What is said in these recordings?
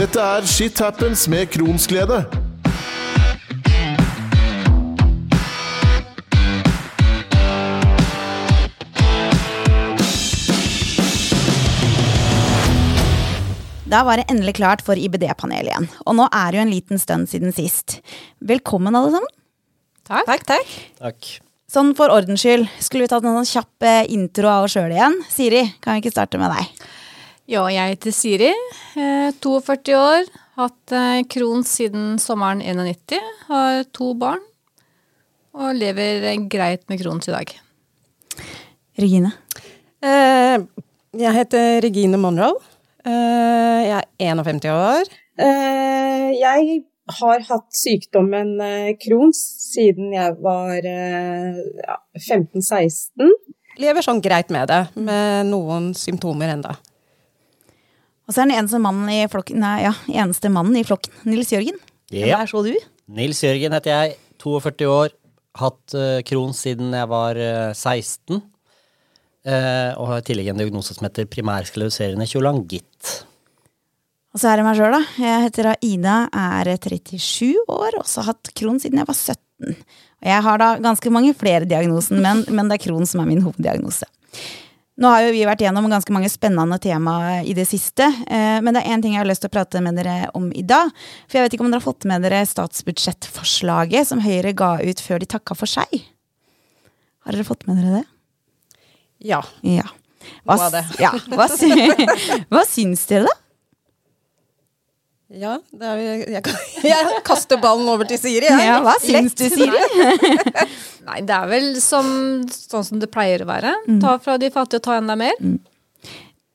Dette er Shit Happens med Kronsglede. Da var det endelig klart for IBD-panelet igjen. Og nå er det jo en liten stund siden sist. Velkommen, alle sammen. Takk. takk, takk. Takk. Sånn for ordens skyld, skulle vi tatt en sånn kjapp eh, intro av oss sjøl igjen? Siri, kan vi ikke starte med deg? Ja, jeg heter Siri. eh, 42 år. Hatt kron Crohns siden sommeren 91. Har to barn. Og lever eh, greit med Crohns i dag. Regine? Eh, jeg heter Regine Monroe. Eh, jeg er 51 år. Eh, jeg har hatt sykdommen eh, Crohns siden jeg var eh, 15-16. Lever sånn greit med det, med noen symptomer enda. Og så er den eneste mannen i flokken, nei, ja, eneste mannen i flokken, Nils Jørgen. Ja. Der så du. Nils Jørgen heter jeg, 42 år. Hatt uh, kron siden jeg var uh, 16. Uh, og har i tillegg en diagnose som heter primærskleroserende kjolangitt. Og så er det meg sjøl, da. Jeg heter da Ida, er 37 år, og så har hatt kron siden jeg var 17. Og jeg har da ganske mange flere diagnoser, men, men det er kron som er min hoveddiagnose. Nå har jo vi vært gjennom ganske mange spennende tema i det siste, eh, men det er én ting jeg har lyst til å prate med dere om i dag. For jeg vet ikke om dere har fått med dere statsbudsjettforslaget som Høyre ga ut før de takka for seg? Har dere fått med dere det? Ja. Ja. Hva, Hva, det. ja, hva, sy hva syns dere, da? Ja er, jeg, jeg kaster ballen over til Siri. jeg. Ja, hva syns du, Siri? Nei, det er vel som, sånn som det pleier å være. Ta fra de fattige og ta enda mer.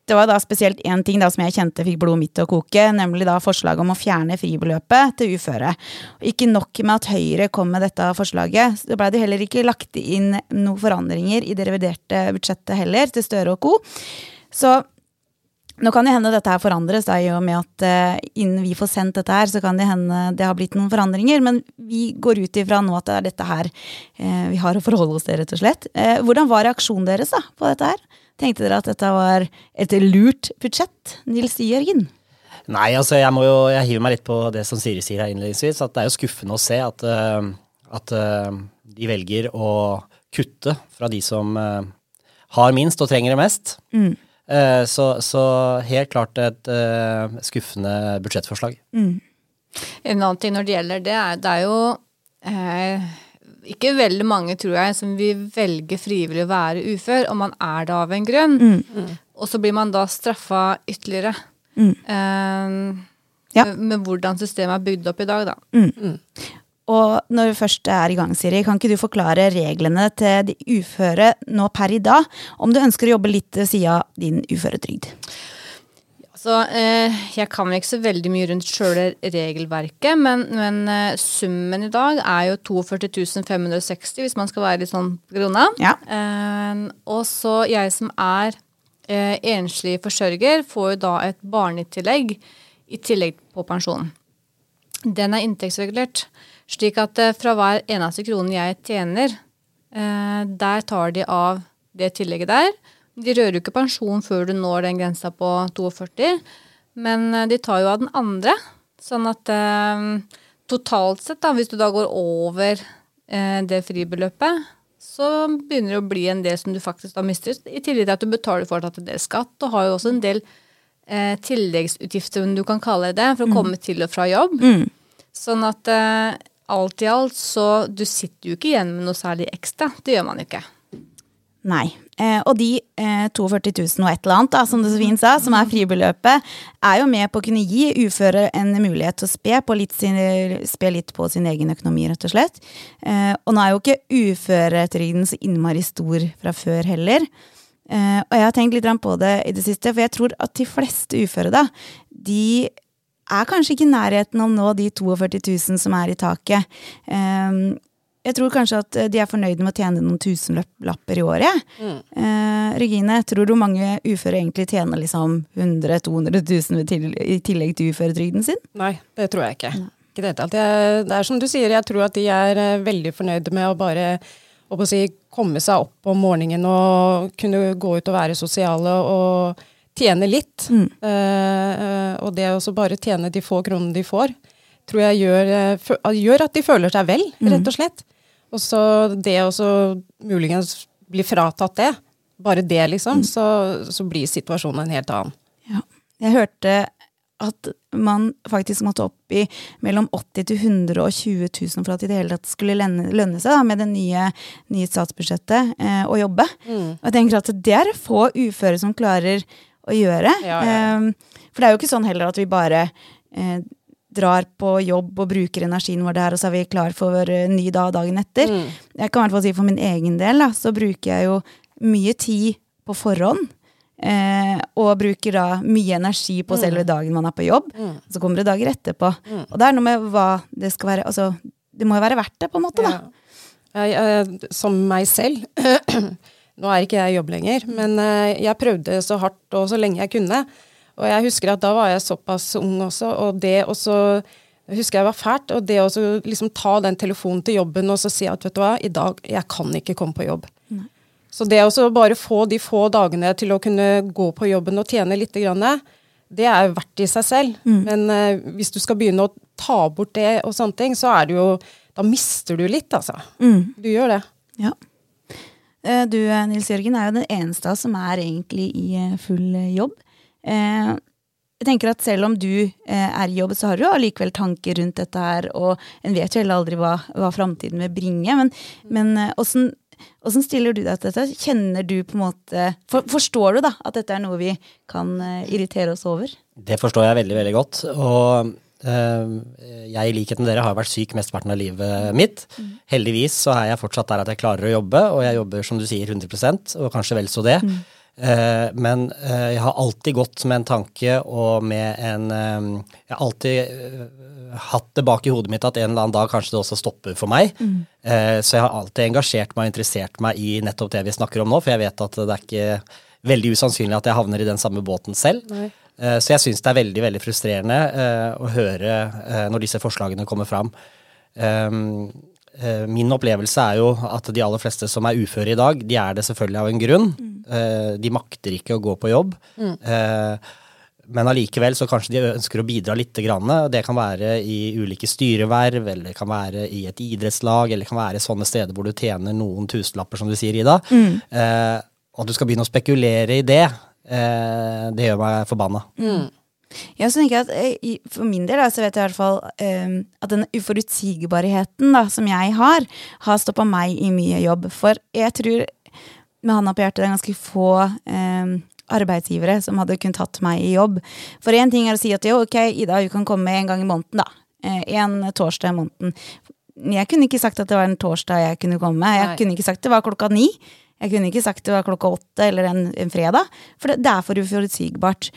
Det var da spesielt én ting da som jeg kjente fikk blodet mitt til å koke, nemlig da forslaget om å fjerne fribeløpet til uføre. Ikke nok med at Høyre kom med dette forslaget, så ble det heller ikke lagt inn noen forandringer i det reviderte budsjettet heller, til Støre og co. Så nå kan det hende dette her forandres, da, i og med at eh, innen vi får sendt dette her, så kan det hende det har blitt noen forandringer. Men vi går ut ifra nå at det er dette her eh, vi har å forholde oss til, rett og slett. Eh, hvordan var reaksjonen deres da, på dette her? Tenkte dere at dette var et lurt budsjett? Nils Jørgen? Nei, altså jeg må jo Jeg hiver meg litt på det som Siri sier her innledningsvis, at det er jo skuffende å se at, at de velger å kutte fra de som har minst og trenger det mest. Eh, så, så helt klart et eh, skuffende budsjettforslag. En annen ting når det gjelder det, er, det er jo eh, ikke veldig mange, tror jeg, som vil velge frivillig å være ufør, og man er det av en grunn. Og så blir man da straffa ytterligere. Eh, Ja. med, med hvordan systemet er bygd opp i dag, da. Og når vi først er i gang, Siri, kan ikke du forklare reglene til de uføre nå per i dag, om du ønsker å jobbe litt ved sida av din uføretrygd? Så eh, jeg kan ikke så veldig mye rundt sjøle regelverket, men, men eh, summen i dag er jo 42 560, hvis man skal være litt sånn på grunna. Ja. Eh, og så jeg som er eh, enslig forsørger, får jo da et barnetillegg i tillegg på pensjonen. Den er inntektsregulert, slik at eh, fra hver eneste krone jeg tjener, eh, der tar de av det tillegget der. De rører jo ikke pensjon før du når den grensa på 42, men eh, de tar jo av den andre. Sånn at totalt sett, da, hvis du da går over det fribeløpet, så begynner det å bli en del som du faktisk da mister. I tillegg til at du betaler fortsatt en del skatt, og har jo også en del eh, tilleggsutgifter, om du kan kalle det for å komme til og fra jobb. Sånn at eh, alt i alt så Du sitter jo ikke igjen med noe særlig ekstra. Det gjør man jo ikke. Nei. Eh, og de eh, 42 000 og et eller annet, da, som det så fint sa, som er fribeløpet, er jo med på å kunne gi uføre en mulighet til å spe, litt sin, spe litt på sin egen økonomi, rett og slett. Eh, og nå er jo ikke uføretrygden så innmari stor fra før heller. Eh, og jeg har tenkt litt på det i det siste, for jeg tror at de fleste uføre, da, de er kanskje ikke i nærheten av å nå de 42 000 som er i taket. Um, jeg tror kanskje at de er fornøyde med å tjene noen tusenlapper i året. Eh, Regine, tror du mange uføre egentlig tjener liksom 100 000-200 000 til, i tillegg til uføretrygden sin? Nei, det tror jeg ikke. Ikke det. Jeg- Det er som du sier, jeg tror at de er eh, veldig fornøyde med å bare å si, komme seg opp om morgenen og kunne gå ut og være sosiale og tjene litt. Mm. Uh, og det å bare tjene de få kronene de får, tror jeg gjør, eh, gjør at de føler seg vel, rett og slett. Og så det å muligens bli fratatt det, bare det liksom, så, så blir situasjonen en helt annen. Ja. Jeg hørte at man faktisk måtte opp i mellom 80 til 120 000 for at det i det hele tatt skulle lønne, lønne seg da, med det nye, nye statsbudsjettet eh, å jobbe. Og jeg tenker at det er få uføre som klarer å gjøre. Ja, ja. Eh, for det er jo ikke sånn heller at vi bare eh, drar på jobb og bruker energien vår der, og så er vi klar for en ny dag dagen etter. Jeg kan i hvert fall si for min egen del, da, så bruker jeg jo mye tid på forhånd. Eh, og bruker da mye energi på selve dagen man er på jobb. Så kommer det dager etterpå. Og det er noe med hva det skal være Altså, det må jo være verdt det, på en måte, da. Ja. Jeg, eh, som meg selv Nå er ikke jeg i jobb lenger, men eh, jeg prøvde så hardt og så lenge jeg kunne. Og jeg husker at da var jeg såpass ung også, og det også husker jeg var fælt, og det å liksom ta den telefonen til jobben og så si at vet du hva, i dag, jeg kan ikke komme på jobb. Så det å bare få de få dagene til å kunne gå på jobben og tjene litt, det er verdt i seg selv. Men uh, hvis du skal begynne å ta bort det og sånne ting, så er det jo Da mister du litt, altså. Du gjør det. Ja. Eh, Du, eh, Nils Jørgen, er jo den eneste som er egentlig i eh, full jobb. Jeg tenker at selv om du er i jobb, så har du allikevel tanker rundt dette her, og en vet jo heller aldri hva, hva framtiden vil bringe. Men, men åssen stiller du deg til dette? Kjenner du på en måte for, Forstår du da at dette er noe vi kan irritere oss over? Det forstår jeg veldig, veldig godt. Og jeg, i likhet med dere, har vært syk mesteparten av livet mitt. Heldigvis så er jeg fortsatt der at jeg klarer å jobbe, og jeg jobber som du sier 100% og kanskje vel så det. Mm. men eh, jeg har alltid gått med en tanke og med en eh, Jeg har alltid eh, hatt det bak i hodet mitt at en eller annen dag kanskje det også stopper for meg. Mm. så jeg har alltid engasjert meg og interessert meg i nettopp det vi snakker om nå, for jeg vet at det er ikke veldig usannsynlig at jeg havner i den samme båten selv. Nei. Eh, Så jeg syns det er veldig veldig frustrerende eh, å høre eh, når disse forslagene kommer fram. Um, eh, min opplevelse er jo at de aller fleste som er uføre i dag, de er det selvfølgelig av en grunn. Eh, de makter ikke å gå på jobb. Eh, men allikevel så kanskje de ønsker å bidra litt. Det kan være i ulike styreverv, eller det kan være i et idrettslag, eller det kan være sånne steder hvor du tjener noen tusenlapper, som du sier, Ida. Eh, og at du skal begynne å spekulere i det, eh, det gjør meg forbanna. Mm. Jeg tenker at eh, For min del da, så vet jeg i hvert fall um, at den uforutsigbarheten da, som jeg har, har stoppa meg i mye jobb. For jeg tror, med handa på hjertet, det er ganske få um, arbeidsgivere som hadde kunnet tatt meg i jobb. For én ting er å si at jo, ok, Ida, du kan komme en gang i måneden, da. En torsdag i måneden. Jeg kunne ikke sagt at det var en torsdag jeg kunne komme. Jeg Nei. kunne ikke sagt det var klokka ni. Jeg kunne ikke sagt det var klokka åtte eller en, en fredag. For det, det er for uforutsigbart.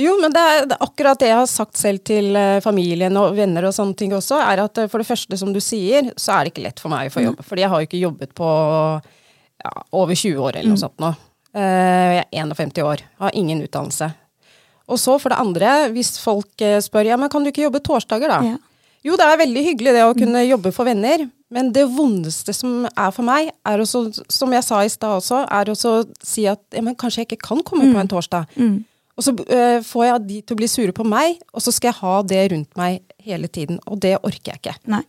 Jo, men det er, det er akkurat det jeg har sagt selv til eh, familien og venner og sånne ting også, er at eh, for det første, som du sier, så er det ikke lett for meg å få jobb. Fordi jeg har jo ikke jobbet på ja, over 20 år eller noe sånt nå. Eh, jeg er 51 år, har ingen utdannelse. Og så for det andre, hvis folk spør ja, men kan du ikke jobbe torsdager da? Ja. Jo, det er veldig hyggelig det å kunne jobbe for venner, men det vondeste som er for meg, er også, som jeg sa i stad også, er også å si at ja, men kanskje jeg ikke kan komme på en torsdag. Og så eh, får jeg de til å bli sure på meg, og så skal jeg ha det rundt meg hele tiden. Og det orker jeg ikke. Nei.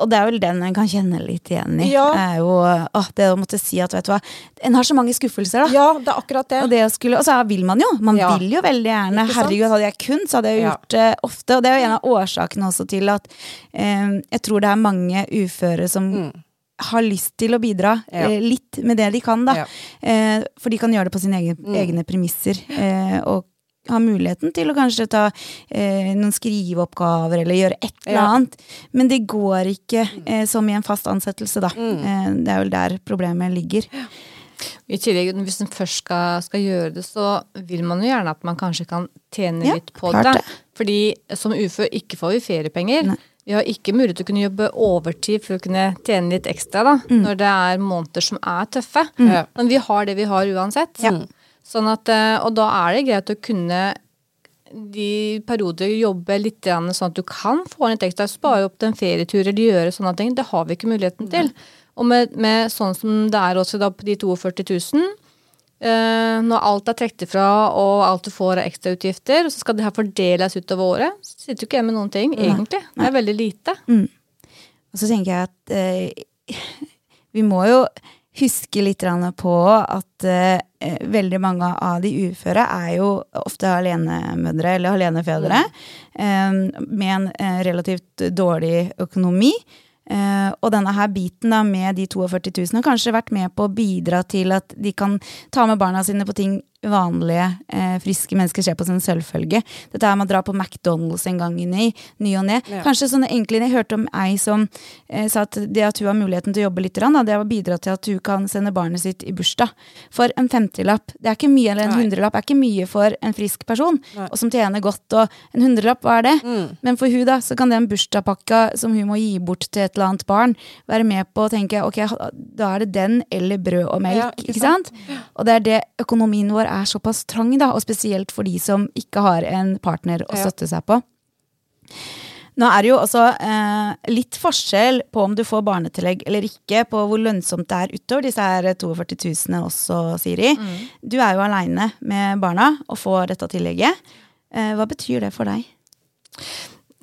Og det er vel den en kan kjenne litt igjen i. Ja. Er jo, å, det å måtte si at vet du hva, en har så mange skuffelser, da. Ja, det er akkurat det. Og, det skulle, og så vil man jo. Man Ja. vil jo veldig gjerne. Herregud, hadde jeg kun, så hadde jeg gjort det ofte. Og det er jo en av årsakene også til at eh, jeg tror det er mange uføre som har lyst til å bidra Mm. Ja. eh, litt med det de kan, da. Ja. Eh, for de kan gjøre det på sine egne, egne premisser. Eh, og ha muligheten til å kanskje ta eh, noen skriveoppgaver eller gjøre et eller Ja. annet. Men det går ikke eh, som i en fast ansettelse, da. Mm. Eh, det er vel der problemet ligger. I tillegg, hvis en først skal, skal gjøre det, så vil man jo gjerne at man kanskje kan tjene Ja, litt på det. det. Fordi som ufør ikke får vi feriepenger. Nei. Vi har ikke mulighet til å kunne jobbe overtid for å kunne tjene litt ekstra da, Mm. når det er måneder som er tøffe. Mm. Men vi har det vi har uansett. Ja. Sånn at, eh, og da er det greit å kunne de perioder jobbe litt sånn at du kan få litt ekstra. Spare opp til en ferietur eller gjøre sånne ting. Det har vi ikke muligheten til. Og med, med sånn som det er også da på de 42 000, Eh, når alt er trukket ifra og alt du får av ekstrautgifter, og så skal det her fordeles utover året, så sitter du ikke hjemme med noen ting, egentlig. Det er veldig lite. Og så tenker jeg at eh, vi må jo huske litt på at eh, veldig mange av de uføre er jo ofte alenemødre eller alenefedre eh, med en eh, relativt dårlig økonomi. Eh, og denne her biten da med de 42 000 har kanskje vært med på å bidra til at de kan ta med barna sine på ting vanlige, eh, friske mennesker ser på en selvfølge. Dette her med å dra på McDonald's en gang i ny, og ne. Ja. Kanskje sånn egentlig Jeg hørte om ei som eh, sa at det at hun har muligheten til å jobbe litt, da, det har bidratt til at hun kan sende barnet sitt i bursdag. For en femtilapp, det er ikke mye, eller en Nei. hundrelapp er ikke mye for en frisk person, Nei. og som tjener godt. Og en hundrelapp, hva er det? Mm. Men for hun da, så kan den bursdagspakka som hun må gi bort til et eller annet barn, være med på å tenke ok, da er det den eller brød og melk. Ja, ikke ikke sant? Og det er det økonomien vår er såpass trang, da, og spesielt for de som ikke har en partner å støtte seg på. Nå er det jo også eh, litt forskjell på om du får barnetillegg eller ikke, på hvor lønnsomt det er utover disse her 42 000 også, Siri. Du er jo aleine med barna og får dette tillegget. Eh, hva betyr det for deg?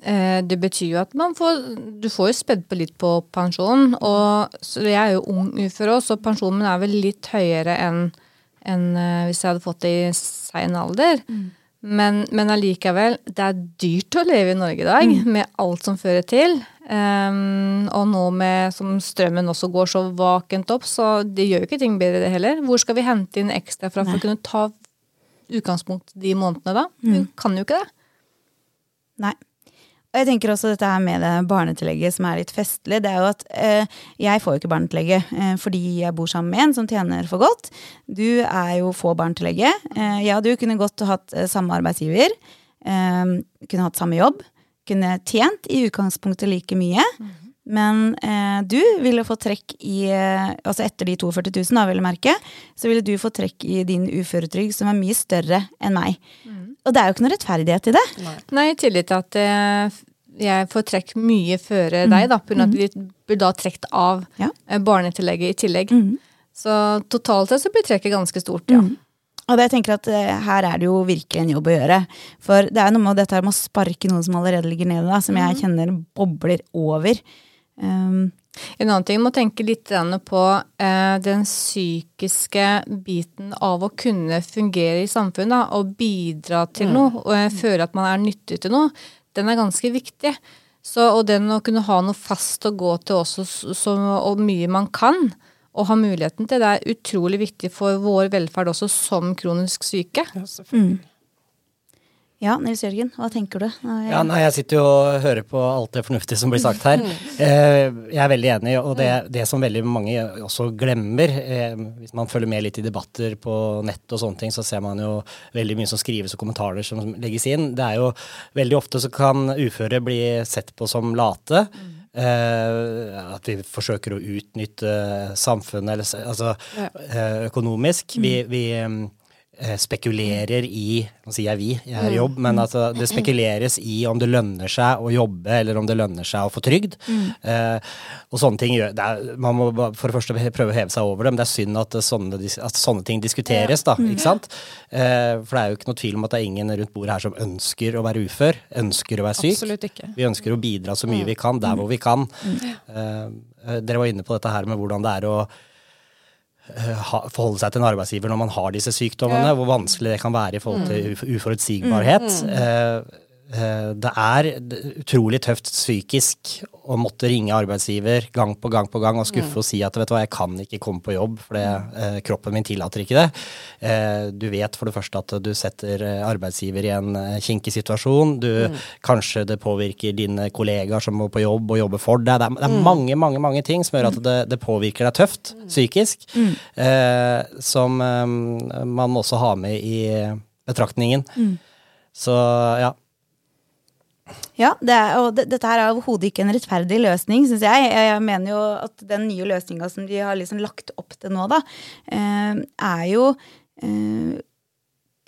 Eh, Det betyr jo at man får Du får jo spedd på litt på pensjonen. Og så jeg er jo ung ufør òg, så pensjonen min er vel litt høyere enn enn, eh, hvis jeg hadde fått det i sein alder. Men, men allikevel, det er dyrt å leve i Norge i dag, med alt som fører til. Um, og nå med som strømmen også går så vakent opp, så det gjør jo ikke ting bedre det heller. Hvor skal vi hente inn ekstra fra for å kunne ta utgangspunkt de månedene da? Vi kan jo ikke det. Nei. Og jeg tenker også dette her med det barnetillegget som er litt festlig. Det er jo at eh, jeg får jo ikke barnetillegget eh, fordi jeg bor sammen med en som tjener for godt. Du er jo få barnetillegget. Eh, jeg og du kunne godt hatt eh, samme arbeidsgiver. Eh, kunne hatt samme jobb. Kunne tjent i utgangspunktet like mye. Men eh, du ville fått trekk i eh, Altså etter de 42 000, da, vil jeg merke, så ville du få trekk i din uføretrygd som er mye større enn meg. Og det er jo ikke noe rettferdighet i det. Nei, i tillegg til at eh, jeg får trekk mye før deg, da, pga. at vi blir da trukket av Ja. eh, barnetillegget i tillegg. Mm. Så totalt sett så blir trekket ganske stort, ja. Og det jeg tenker at eh, her er det jo virkelig en jobb å gjøre. For det er noe med dette med å sparke noen som allerede ligger nede, da, som jeg kjenner bobler over. Um, En annen ting, jeg må tenke litt på eh, den psykiske biten av å kunne fungere i samfunnet da, og bidra til noe, og føle at man er nyttig til noe. Den er ganske viktig. Så, og den å kunne ha noe fast å gå til også, så, og mye man kan, og ha muligheten til, det er utrolig viktig for vår velferd også som kronisk syke. Ja, selvfølgelig. Ja, Nils Jørgen, hva tenker du? Jeg- Ja, nei, Jeg sitter jo og hører på alt det fornuftige som blir sagt her. Eh, jeg er veldig enig, og det, det som veldig mange også glemmer eh, Hvis man følger med litt i debatter på nett og sånne ting, så ser man jo veldig mye som skrives og kommentarer som legges inn. Det er jo Veldig ofte så kan uføre bli sett på som late. Uh, at vi forsøker å utnytte samfunnet eller, altså, Ja. uh, økonomisk. Vi, vi eh, spekulerer i Nå sier jeg vi, jeg er i jobb, men altså, det spekuleres i om det lønner seg å jobbe, eller om det lønner seg å få trygd. Eh, og sånne ting gjør det er, Man må for det første prøve å heve seg over det, men det er synd at sånne, at sånne ting diskuteres, da. Ikke sant? Eh, for det er jo ikke noe tvil om at det er ingen rundt bordet her som ønsker å være ufør, ønsker å være syk. Vi ønsker å bidra så mye vi kan, der hvor vi kan. Eh, eh, dere var inne på dette her med hvordan det er å eh, forholde seg til en arbeidsgiver når man har disse sykdommene, hvor vanskelig det kan være i forhold til uf uforutsigbarhet. Eh, det er utrolig tøft psykisk å måtte ringe arbeidsgiver gang på gang på gang og skuffe og si at vet du hva, jeg kan ikke komme på jobb, for eh, kroppen min tillater ikke det. Eh, du vet for det første at du setter eh, arbeidsgiver i en eh, kinkig situasjon. Du, Kanskje det påvirker dine kollegaer som må på jobb og jobbe for deg. Det er, det er mange mange, mange ting som gjør at det, det påvirker deg tøft psykisk, eh, som man må også ha med i betraktningen. Så ja. Ja, det er, og det, dette her er overhodet ikke en rettferdig løsning, syns jeg. jeg. Mener jo at den nye løsninga som de har liksom lagt opp til nå, da, eh, er jo eh,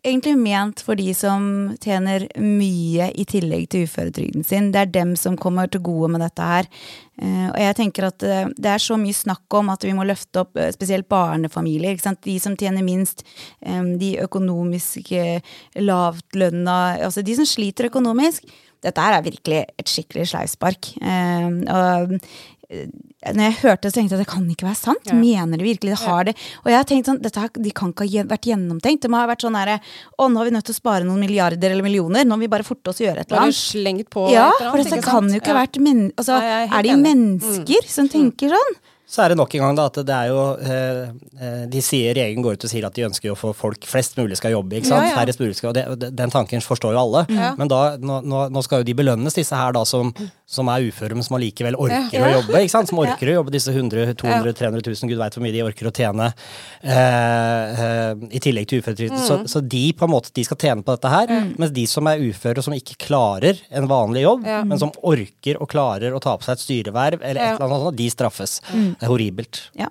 egentlig ment for de som tjener mye i tillegg til uføretrygden sin. Det er dem som kommer til gode med dette her. Eh, og jeg tenker at det er så mye snakk om at vi må løfte opp spesielt barnefamilier. De som tjener minst, de økonomiske lavtlønna, altså de som sliter økonomisk. Dette her er virkelig et skikkelig sleivspark. Eh, og eh, når jeg hørte det, så tenkte jeg at det kan ikke være sant. Ja. Mener de virkelig det? Har det? Og jeg har tenkt sånn, dette de kan ikke ha vært gjennomtenkt. Det må ha vært sånn herre Å, nå er vi nødt til å spare noen milliarder eller millioner. Nå må vi bare forte oss å gjøre et eller annet. slengt på Ja, for dette kan jo ikke ha vært men, altså, Nei, er det Er de enig. Mm. mennesker som tenker sånn? Så er det nok en gang da at det er jo eh, eh, De sier regjeringen går ut og sier at de ønsker å få folk flest mulig skal jobbe. ikke sant? Ja, ja. Færrest mulig skal, og det, Den tanken forstår jo alle. Ja. Men da, nå, nå skal jo de belønnes, disse her da som, som er uføre, men som allikevel orker Ja. å jobbe. ikke sant? Som orker å jobbe disse 100 200 300 000, gud veit hvor mye de orker å tjene. Eh, eh, I tillegg til uføretrygd. Så, Mm. så de på en måte, de skal tjene på dette her. Mens de som er uføre og som ikke klarer en vanlig jobb, Ja. men som orker og klarer å ta på seg et styreverv, eller et Ja. eller annet sånt, de straffes. Det er horribelt. Ja.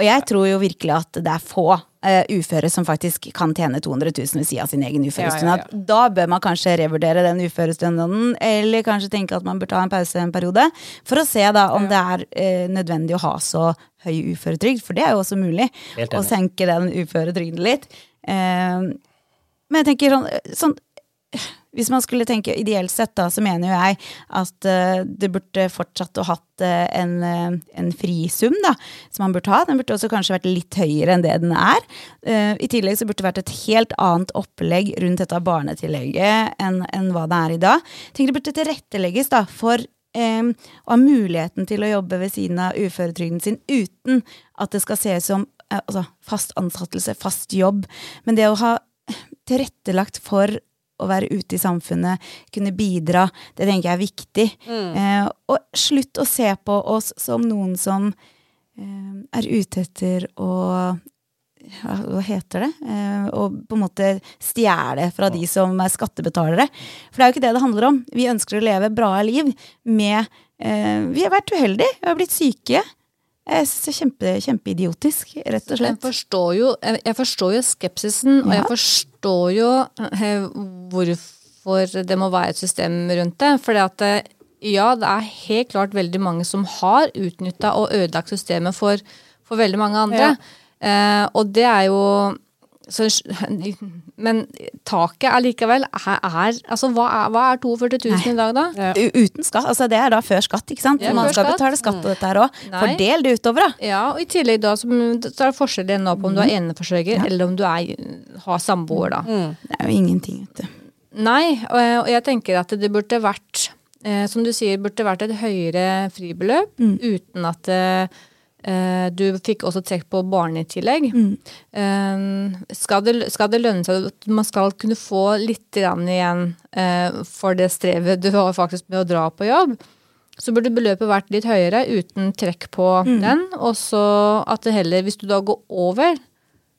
Og jeg tror jo virkelig at det er få uh, uføre som faktisk kan tjene 200 000 ved siden av sin egen uførestønad. Ja, ja, Da bør man kanskje revurdere den uførestønaden, eller kanskje tenke at man bør ta en pause en periode, for å se da om det er uh, nødvendig å ha så høy uføretrygd, for det er jo også mulig, å senke den uføretrygden litt. Uh, men jeg tenker sånn, sånn hvis man skulle tenke ideelt sett, da, så mener jo jeg at uh, det burde fortsatt å hatt uh, en, uh, en frisum, da, som man burde ha. Den burde også kanskje vært litt høyere enn det den er. Eh, I tillegg så burde det vært et helt annet opplegg rundt dette barnetillegget enn, enn hva det er i dag. Jeg tenker det burde tilrettelegges da, for eh, å ha muligheten til å jobbe ved siden av uføretrygden sin uten at det skal ses som eh, altså, fast ansettelse, fast jobb. Men det å ha tilrettelagt for å være ute i samfunnet, kunne bidra, det tenker jeg er viktig. Eh, og slutt å se på oss som noen som eh, er ute etter å ja, hva heter det? Eh, å på en måte stjele fra de som er skattebetalere. For det er jo ikke det det handler om. Vi ønsker å leve bra liv med eh, Vi har vært uheldige, vi har blitt syke. Jeg synes det er kjempe, kjempeidiotisk, rett og Jeg slett. forstår jo, jeg jeg forstår jo skepsisen, og jeg forstår jo he, hvorfor det må være et system rundt det. For ja, det er helt klart veldig mange som har utnytta og ødelagt systemet for, for veldig mange andre. Eh, og det er jo så, Men taket allikevel er, er Altså, hva er, hva er 42 000 i dag, da? Ja. Uten skatt. Altså det er da før skatt, ikke sant? Ja, Man skal skatt. betale skatt på dette her òg. Fordel det utover, da. Ja, og i tillegg da, så, så er det forskjell igjen nå på om du er eneforsørger, eller om du er, har samboer, da. Det er jo ingenting, vet du. Nei, og, og jeg tenker at det burde vært, eh, som du sier, burde vært et høyere fribeløp, uten at eh, du fikk også trekk på barnetillegg. Mm. skal, det, skal det lønne seg at man skal kunne få litt igjen eh, for det strevet du har faktisk med å dra på jobb, så burde beløpet vært litt høyere uten trekk på den, og så at det heller, hvis du da går over,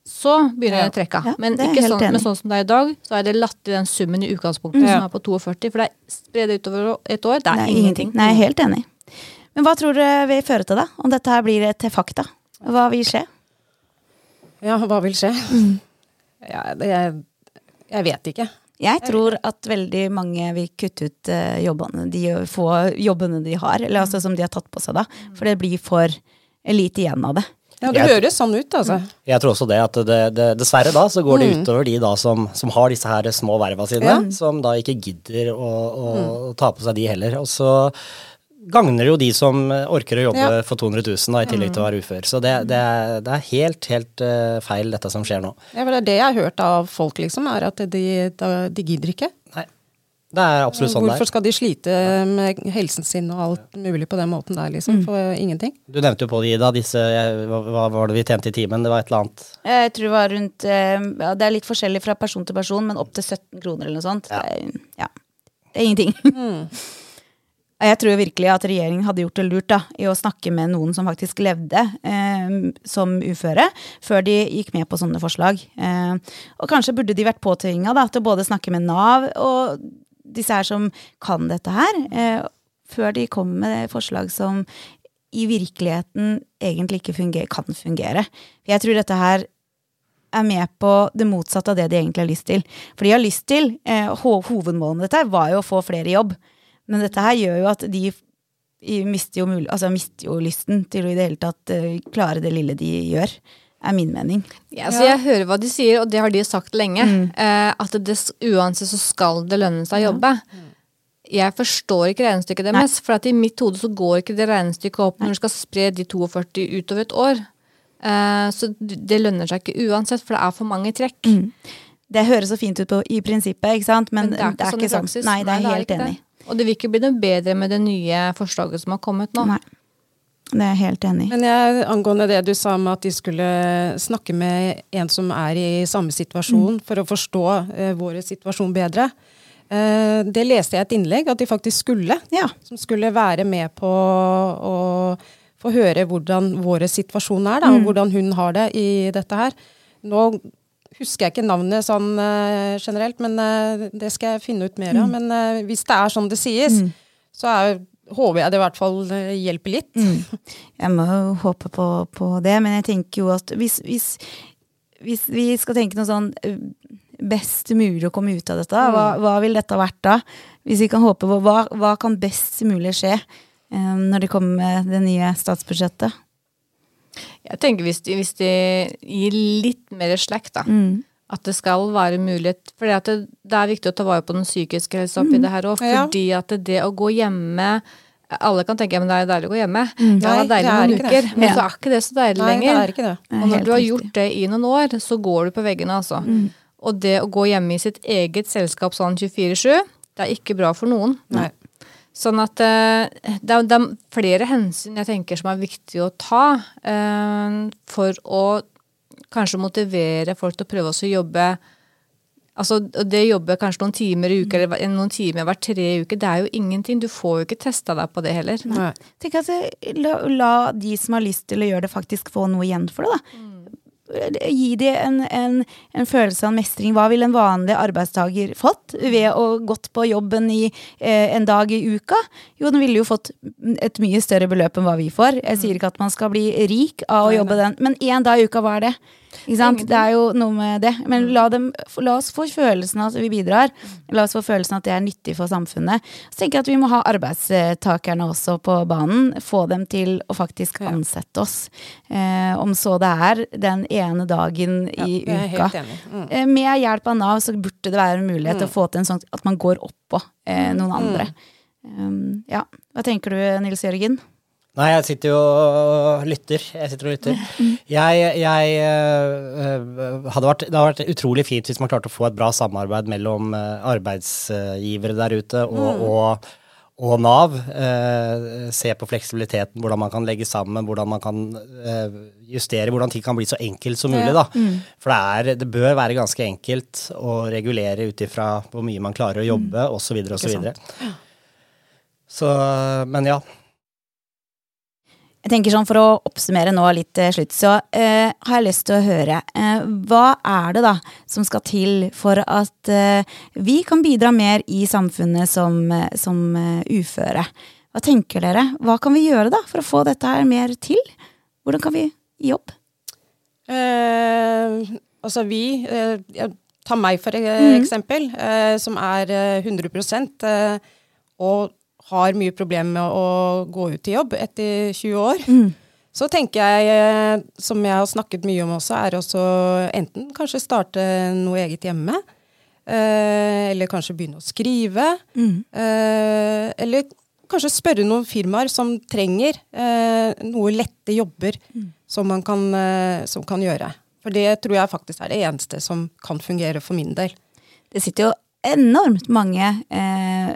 så begynner Ja. det trekka. Ja, men ikke sånn, men sånn som det er i dag, så er det latterlig den summen i utgangspunktet mm. som er på 42, for det er spredt utover et år. Det er, Det er ingenting. Nei, helt enig. Men hva tror du vil føre til, da? Om dette her blir til fakta? Hva vil skje? Ja, hva vil skje? Mm. Ja, det, jeg, jeg vet ikke. Jeg tror at veldig mange vil kutte ut eh, jobbene de få jobbene de har, eller altså som de har tatt på seg da. For det blir for lite igjen av det. Ja, det høres sånn ut, altså. Jeg tror også det at det, det, dessverre da, så går det utover de da som, som har disse her små verva sine, Ja. som da ikke gidder å, å, å ta på seg de heller. Og så gagner jo de som orker å jobbe Ja. for 200 000 da, i tillegg til å være ufør. Så det, det, er, det er helt, helt uh, feil dette som skjer nå. Ja, for det er det jeg har hørt av folk, liksom, er at de, de gidder ikke. Nei, det er absolutt sånn det Hvorfor skal de slite med helsen sin og alt mulig på den måten der, Mm. liksom? For ingenting. Du nevnte jo på det, Ida, disse, hva, hva var det vi tjente i timen? Det var et eller annet Jeg tror det var rundt eh, ja, Det er litt forskjellig fra person til person, men opp til 17 kroner eller noe sånt. Ja. Det, er, ja. det er ingenting. Og Jeg tror virkelig at regjeringen hadde gjort det lurt da, i å snakke med noen som faktisk levde eh, som uføre, før de gikk med på sånne forslag. Eh, og kanskje burde de vært påtvinga til å både snakke med Nav og disse her som kan dette her, eh, før de kommer med forslag som i virkeligheten egentlig ikke funger, kan fungere. Jeg tror dette her er med på det motsatte av det de egentlig har lyst til. For de har lyst til eh, ho Hovedmålet dette var jo å få flere i jobb. Men dette her gjør jo at de mister jo, mul altså, mister jo lysten til å i det hele tatt eh, klare det lille de gjør. Er min mening. Ja, så Jeg hører hva de sier, og det har de sagt lenge. Eh, at det, uansett så skal det lønne seg å jobbe. Jeg forstår ikke regnestykket deres, for at i mitt hode så går ikke det regnestykket opp når du skal spre de 42 utover et år. Eh, så det lønner seg ikke uansett, for det er for mange trekk. Det høres så fint ut på, i prinsippet, ikke sant? men, Men det er ikke sånn ikke sånn. Nei, det er jeg helt enig i. Og det vil ikke bli noe bedre med det nye forslaget som har kommet nå. Nei, det er jeg helt enig i. Men jeg, angående det du sa med at de skulle snakke med en som er i samme situasjon, for å forstå eh, vår situasjon bedre. Eh, det leste jeg et innlegg at de faktisk skulle. Ja. Som skulle være med på å få høre hvordan vår situasjon er, da, og hvordan hun har det i dette her. Nå husker jeg ikke navnet sånn eh, generelt, men eh, det skal jeg finne ut mer av. Men eh, hvis det er sånn det sies, så er, håper jeg det i hvert fall hjelper litt. Jeg må jo håpe på, på det, men jeg tenker jo at hvis, hvis, hvis vi skal tenke noe sånn best mulig å komme ut av dette, hva, hva vil dette ha vært da? Hvis vi kan håpe på, hva, hva kan best mulig skje eh, når det kommer med det nye statsbudsjettet? Jeg tenker hvis de, hvis de gir litt mer slack, da. Mm. At det skal være mulighet For det, det er viktig å ta vare på den psykiske helsa oppi det her òg. Fordi at det å gå hjemme Alle kan tenke at det er deilig å gå hjemme. Ja, det er deilig det noen ikke det. uker, men Ja. så er ikke det så deilig Nei, det lenger. er ikke det. Det Og når du har gjort det i noen år, så går du på veggene, altså. Og det å gå hjemme i sitt eget selskap sånn 24-7, det er ikke bra for noen. Nei. Sånn at eh, det, er, det er flere hensyn jeg tenker som er viktig å ta eh, for å kanskje motivere folk til å prøve også å jobbe Altså det å jobbe kanskje noen timer i uka, eller noen timer hver tre uker, det er jo ingenting. Du får jo ikke testa deg på det heller. Nei. Tenk at eh, la, la de som har lyst til å gjøre det, faktisk få noe igjen for det, da. Gi de en, en, en følelse av mestring. Hva ville en vanlig arbeidstaker fått ved å gått på jobben i eh, en dag i uka? Jo, den ville jo fått et mye større beløp enn hva vi får. Jeg sier ikke at man skal bli rik av å jobbe den, men én dag i uka, hva er det? Det er jo noe med det. Men la, dem, la oss få følelsen av at vi bidrar. La oss få følelsen av at det er nyttig for samfunnet. Så tenker jeg at vi må ha arbeidstakerne også på banen. Få dem til å faktisk ansette oss. Eh, om så det er den ene dagen i er uka. Mm. Eh, Med hjelp av Nav så burde det være en mulighet til å få til en sånn at man går oppå eh, noen andre. Um, ja. Hva tenker du, Nils Jørgen? Nei, jeg sitter jo og lytter. Jeg sitter og lytter. Jeg, jeg øh, hadde vært, Det hadde vært utrolig fint hvis man klarte å få et bra samarbeid mellom øh, arbeidsgivere der ute og, og, og Nav. Eh, se på fleksibiliteten, hvordan man kan legge sammen, hvordan man kan eh, justere, hvordan ting kan bli så enkelt som mulig. da. For det, er, det bør være ganske enkelt å regulere ut ifra hvor mye man klarer å jobbe, osv. osv. Så, men ja. Jeg tenker sånn For å oppsummere nå litt til slutt, så eh, har jeg lyst til å høre eh, Hva er det da som skal til for at eh, vi kan bidra mer i samfunnet som, eh, som uh, uføre? Hva tenker dere? Hva kan vi gjøre da for å få dette her mer til? Hvordan kan vi gi opp? Eh, altså vi eh, Ta meg for eh, eksempel, eh, som er eh, 100 eh, og har mye problemer med å gå ut i jobb etter 20 år. Så tenker jeg, eh, som jeg har snakket mye om også, er også enten kanskje starte noe eget hjemme. Eh, eller kanskje begynne å skrive. Mm. eller kanskje spørre noen firmaer som trenger eh, noe lette jobber som man kan, eh, som kan gjøre. For det tror jeg faktisk er det eneste som kan fungere for min del. Det sitter jo enormt mange eh,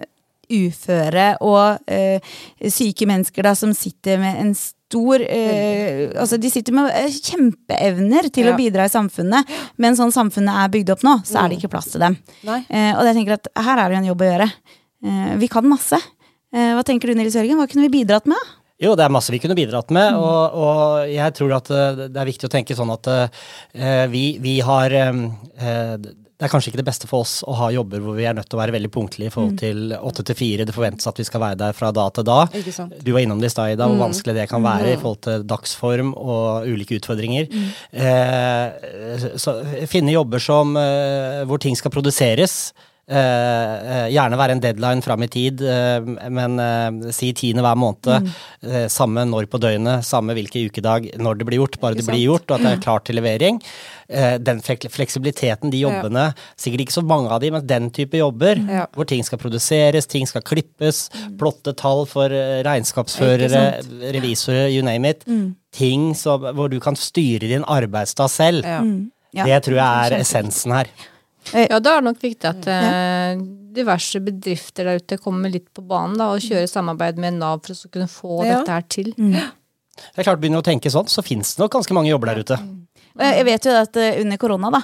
uføre og eh, syke mennesker da, som sitter med en stor eh, Altså, de sitter med eh, kjempeevner til Ja. å bidra i samfunnet, men sånn samfunnet er bygd opp nå, så er det ikke plass til dem. Eh, og jeg tenker at her er det jo en jobb å gjøre. Eh, vi kan masse. Eh, hva tenker du, Nils Jørgen? Hva kunne vi bidratt med? Jo, det er masse vi kunne bidratt med, og, og jeg tror at det er viktig å tenke sånn at uh, vi, vi har eh, det er kanskje ikke det beste for oss å ha jobber hvor vi er nødt til å være veldig punktlige i Mm. forhold til åtte til fire. Det forventes at vi skal være der fra da til da. Ikke sant. Du var innom det i stad, Ida, Mm. hvor vanskelig det kan være i forhold til dagsform og ulike utfordringer. Mm. Eh, så finne jobber som, eh, hvor ting skal produseres. Eh, eh, gjerne være en deadline fram i tid, eh, men eh, si tiende hver måned. Mm. Eh, samme når på døgnet, samme hvilken ukedag, når det blir gjort. Bare det blir gjort, og at det er klart til levering. Eh, den fleksibiliteten, de jobbene, sikkert ikke så mange av de, men den type jobber, Ja. hvor ting skal produseres, ting skal klippes, Mm. plotte tall for regnskapsførere, revisorer, you name it. Ting som, hvor du kan styre din arbeidsdag selv. Ja. Mm. Ja. Det tror jeg er essensen her. Ja, da er det nok viktig at eh, diverse bedrifter der ute kommer litt på banen da, og kjører samarbeid med Nav for å kunne få Ja. dette her til. Det er klart, Begynner du å tenke sånn, så finnes det nok ganske mange jobber der ute. Jeg jeg vet jo at eh, under korona, da,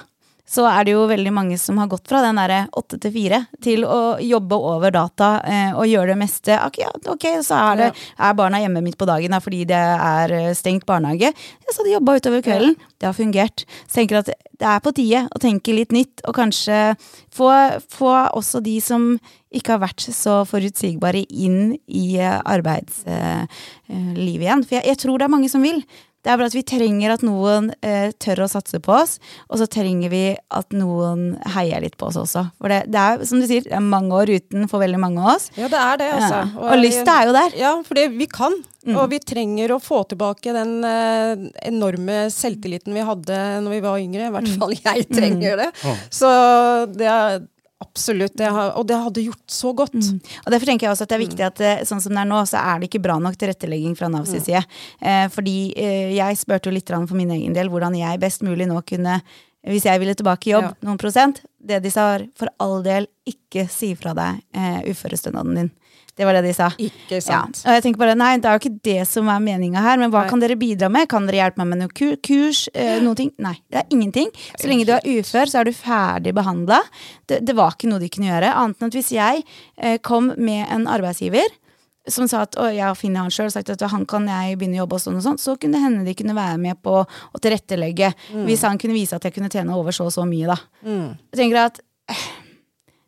så er det jo veldig mange som har gått fra den derre åtte til fire til å jobbe over data eh, og gjøre det meste. Ok, ja, ok, så er, det, er barna hjemme midt på dagen da, fordi det er eh, stengt barnehage. Ja, så de jobba utover kvelden. Det har fungert. Så jeg tenker at det er på tide å tenke litt nytt, og kanskje få, få også de som ikke har vært så forutsigbare inn i eh, arbeidslivet igjen. For jeg, jeg tror det er mange som vil. Det er bare at vi trenger at noen eh, tør å satse på oss, og så trenger vi at noen heier litt på oss også. For det, det er som du sier, det er mange år uten for veldig mange av oss. Ja, det er det, altså. Ja. Og lysta er jo der. Ja, for vi kan. Mm. Og vi trenger å få tilbake den eh, enorme selvtilliten vi hadde når vi var yngre. I Mm. hvert fall jeg trenger det. Så det er absolutt det har, Og det hadde gjort så godt. Mm. Og Derfor tenker jeg også at det er viktig at eh, sånn som det er nå, så er det ikke bra nok tilrettelegging fra Navs side. Eh, fordi eh, jeg spurte jo litt for min egen del hvordan jeg best mulig nå kunne hvis jeg ville tilbake i jobb, Ja. noen prosent, det de sa var for all del ikke si fra deg eh, uførestønaden din. Det var det de sa. Ikke sant. Ja. Og jeg tenker bare, nei, det er jo ikke det som er meninga her, men hva Nei. kan dere bidra med? Kan dere hjelpe meg med noe kurs? Eh, noen ting? Nei, det er ingenting. Så lenge du er ufør, så er du ferdig behandla. Det, det var ikke noe de kunne gjøre, annet enn at hvis jeg eh, kom med en arbeidsgiver som sa at jeg har funnet han sjøl sagt at han kan jeg begynne å jobbe og sånn og sånn, så kunne det hende de kunne være med på å tilrettelegge. Hvis han kunne vise at jeg kunne tjene over så og så mye, da. Mm. Jeg tenker at eh,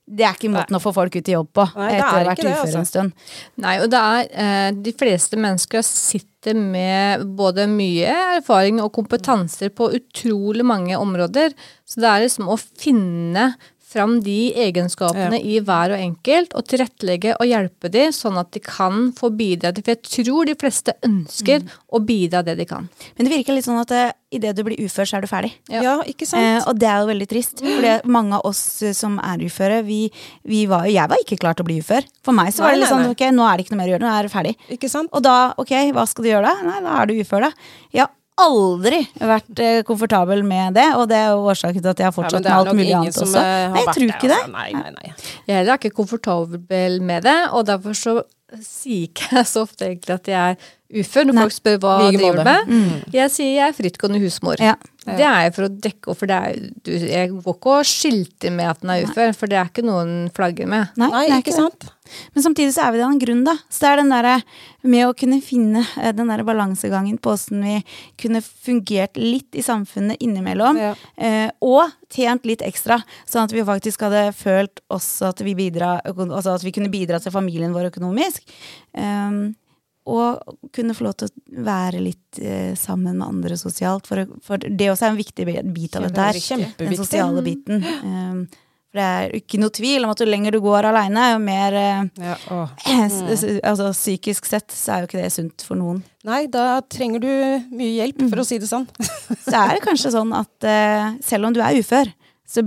det er ikke måten å få folk ut i jobb på Nei, etter å ha vært ufør altså. en stund. Nei, og det er eh, De fleste mennesker sitter med både mye erfaring og kompetanser på utrolig mange områder. Så det er liksom å finne fram de egenskapene i hver og enkelt, og tilrettelegge og hjelpe de, sånn at de kan få bidra. til- For jeg tror de fleste ønsker å bidra det de kan. Men det virker litt sånn at uh, idet du blir ufør, så er du ferdig. Ja. Ja, ikke sant? Eh, og det er jo veldig trist. For mange av oss eh, som er uføre, vi, vi var, jeg var ikke klar til å bli ufør. For meg så var Nei, det litt sånn ok, nå er det ikke noe mer å gjøre, nå er det ferdig. Ikke sant? Og da, ok, hva skal du gjøre da? Nei, da er du ufør, da. Har aldri vært eh, komfortabel med det, og det er jo årsaken til at jeg har fortsatt ja, med alt mulig annet også. eh, Nei, jeg tror ikke det. altså. Nei, nei, nei. Jeg heller er ikke komfortabel med det, og derfor så sier ikke jeg så ofte egentlig at jeg er ufør når Nei. folk spør hva Like de gjør med. med. Jeg sier jeg er frittgående husmor. Ja. Det er jeg for å dekke opp, for det er, du, jeg går ikke og skilter med at den er ufør, for det er ikke noen flagger med. Nei, Nei, det er ikke det. sant? Men samtidig så er vi det av en grunn, da. Så det er den derre med å kunne finne eh, den derre balansegangen på åssen vi kunne fungert litt i samfunnet innimellom. Ja. Eh, og tjent litt ekstra, sånn at vi faktisk hadde følt også at vi, bidra, altså at vi kunne bidra til familien vår økonomisk. Um, og kunne få lov til å være litt eh, sammen med andre sosialt. For, for det også er en viktig bit av dette her. Den sosiale biten. Um, for det er ikke noe tvil om at jo lenger du går aleine, jo mer eh, Ja, s- altså, Psykisk sett så er jo ikke det sunt for noen. Nei, da trenger du mye hjelp, for å si det sånn. Så er det kanskje sånn at uh, selv om du er ufør, så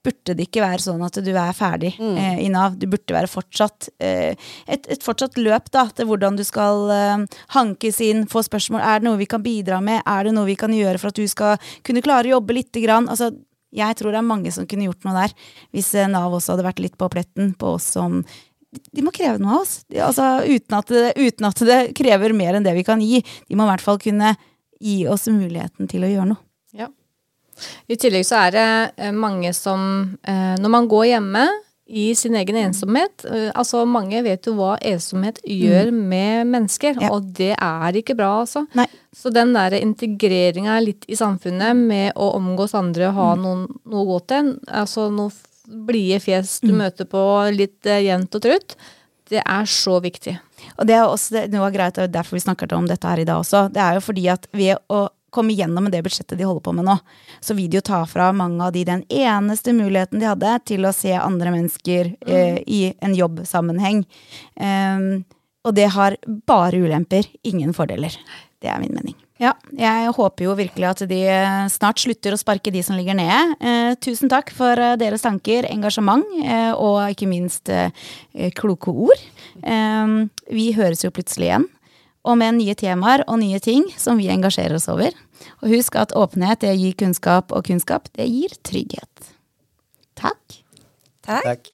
burde det ikke være sånn at du er ferdig eh, i Nav. Du burde være fortsatt eh, et, et fortsatt løp da, til hvordan du skal eh, hankes inn, få spørsmål. Er det noe vi kan bidra med? Er det noe vi kan gjøre for at du skal kunne klare å jobbe lite grann? Altså, jeg tror det er mange som kunne gjort noe der, hvis eh, Nav også hadde vært litt på pletten på oss som de må kreve noe av oss. Altså, uten, at det, uten at det krever mer enn det vi kan gi. De må i hvert fall kunne gi oss muligheten til å gjøre noe. Ja. I tillegg så er det eh, mange som, eh, når man går hjemme i sin egen ensomhet. Eh, altså Mange vet jo hva ensomhet gjør med mennesker, Mm. Ja. og det er ikke bra, altså. Nei. Så den der integreringa litt i samfunnet med å omgås andre og Mm. ha noen, noe å gå til, altså noe blide fjes Mm. du møter på litt uh, jevnt og trutt, det er så viktig. Og det er også noe greit, og derfor vi snakker om dette her i dag også. Det er jo fordi at ved å komme gjennom med det budsjettet de holder på med nå, så vil de jo ta fra mange av de den eneste muligheten de hadde til å se andre mennesker eh, i en jobbsammenheng. Um, og det har bare ulemper, ingen fordeler. Det er min mening. Ja, jeg håper jo virkelig at de eh, snart slutter å sparke de som ligger nede. Eh, tusen takk for eh, deres tanker, engasjement eh, og ikke minst eh, kloke ord. Eh, vi høres jo plutselig igjen. Og med nye temaer og nye ting som vi engasjerer oss over. Og husk at åpenhet det gir kunnskap, og kunnskap det gir trygghet. Takk. Takk. Takk.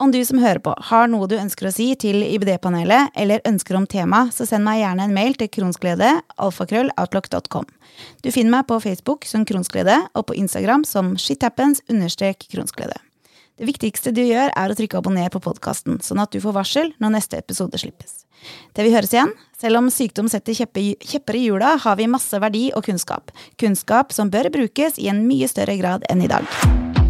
Om du som hører på har noe du ønsker å si til IBD-panelet, eller ønsker om tema, så send meg gjerne en mail til kronsglede, alfakrølloutlook.com. Du finner meg på Facebook som Kronsglede, og på Instagram som shithappens understrek kronsglede. Det viktigste du gjør, er å trykke abonner på podkasten, sånn at du får varsel når neste episode slippes. Til vi høres igjen, selv om sykdom setter kjepper i hjula, har vi masse verdi og kunnskap. Kunnskap som bør brukes i en mye større grad enn i dag.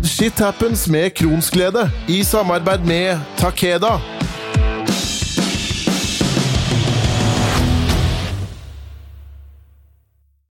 Shit happens med Kronsglede i samarbeid med Takeda.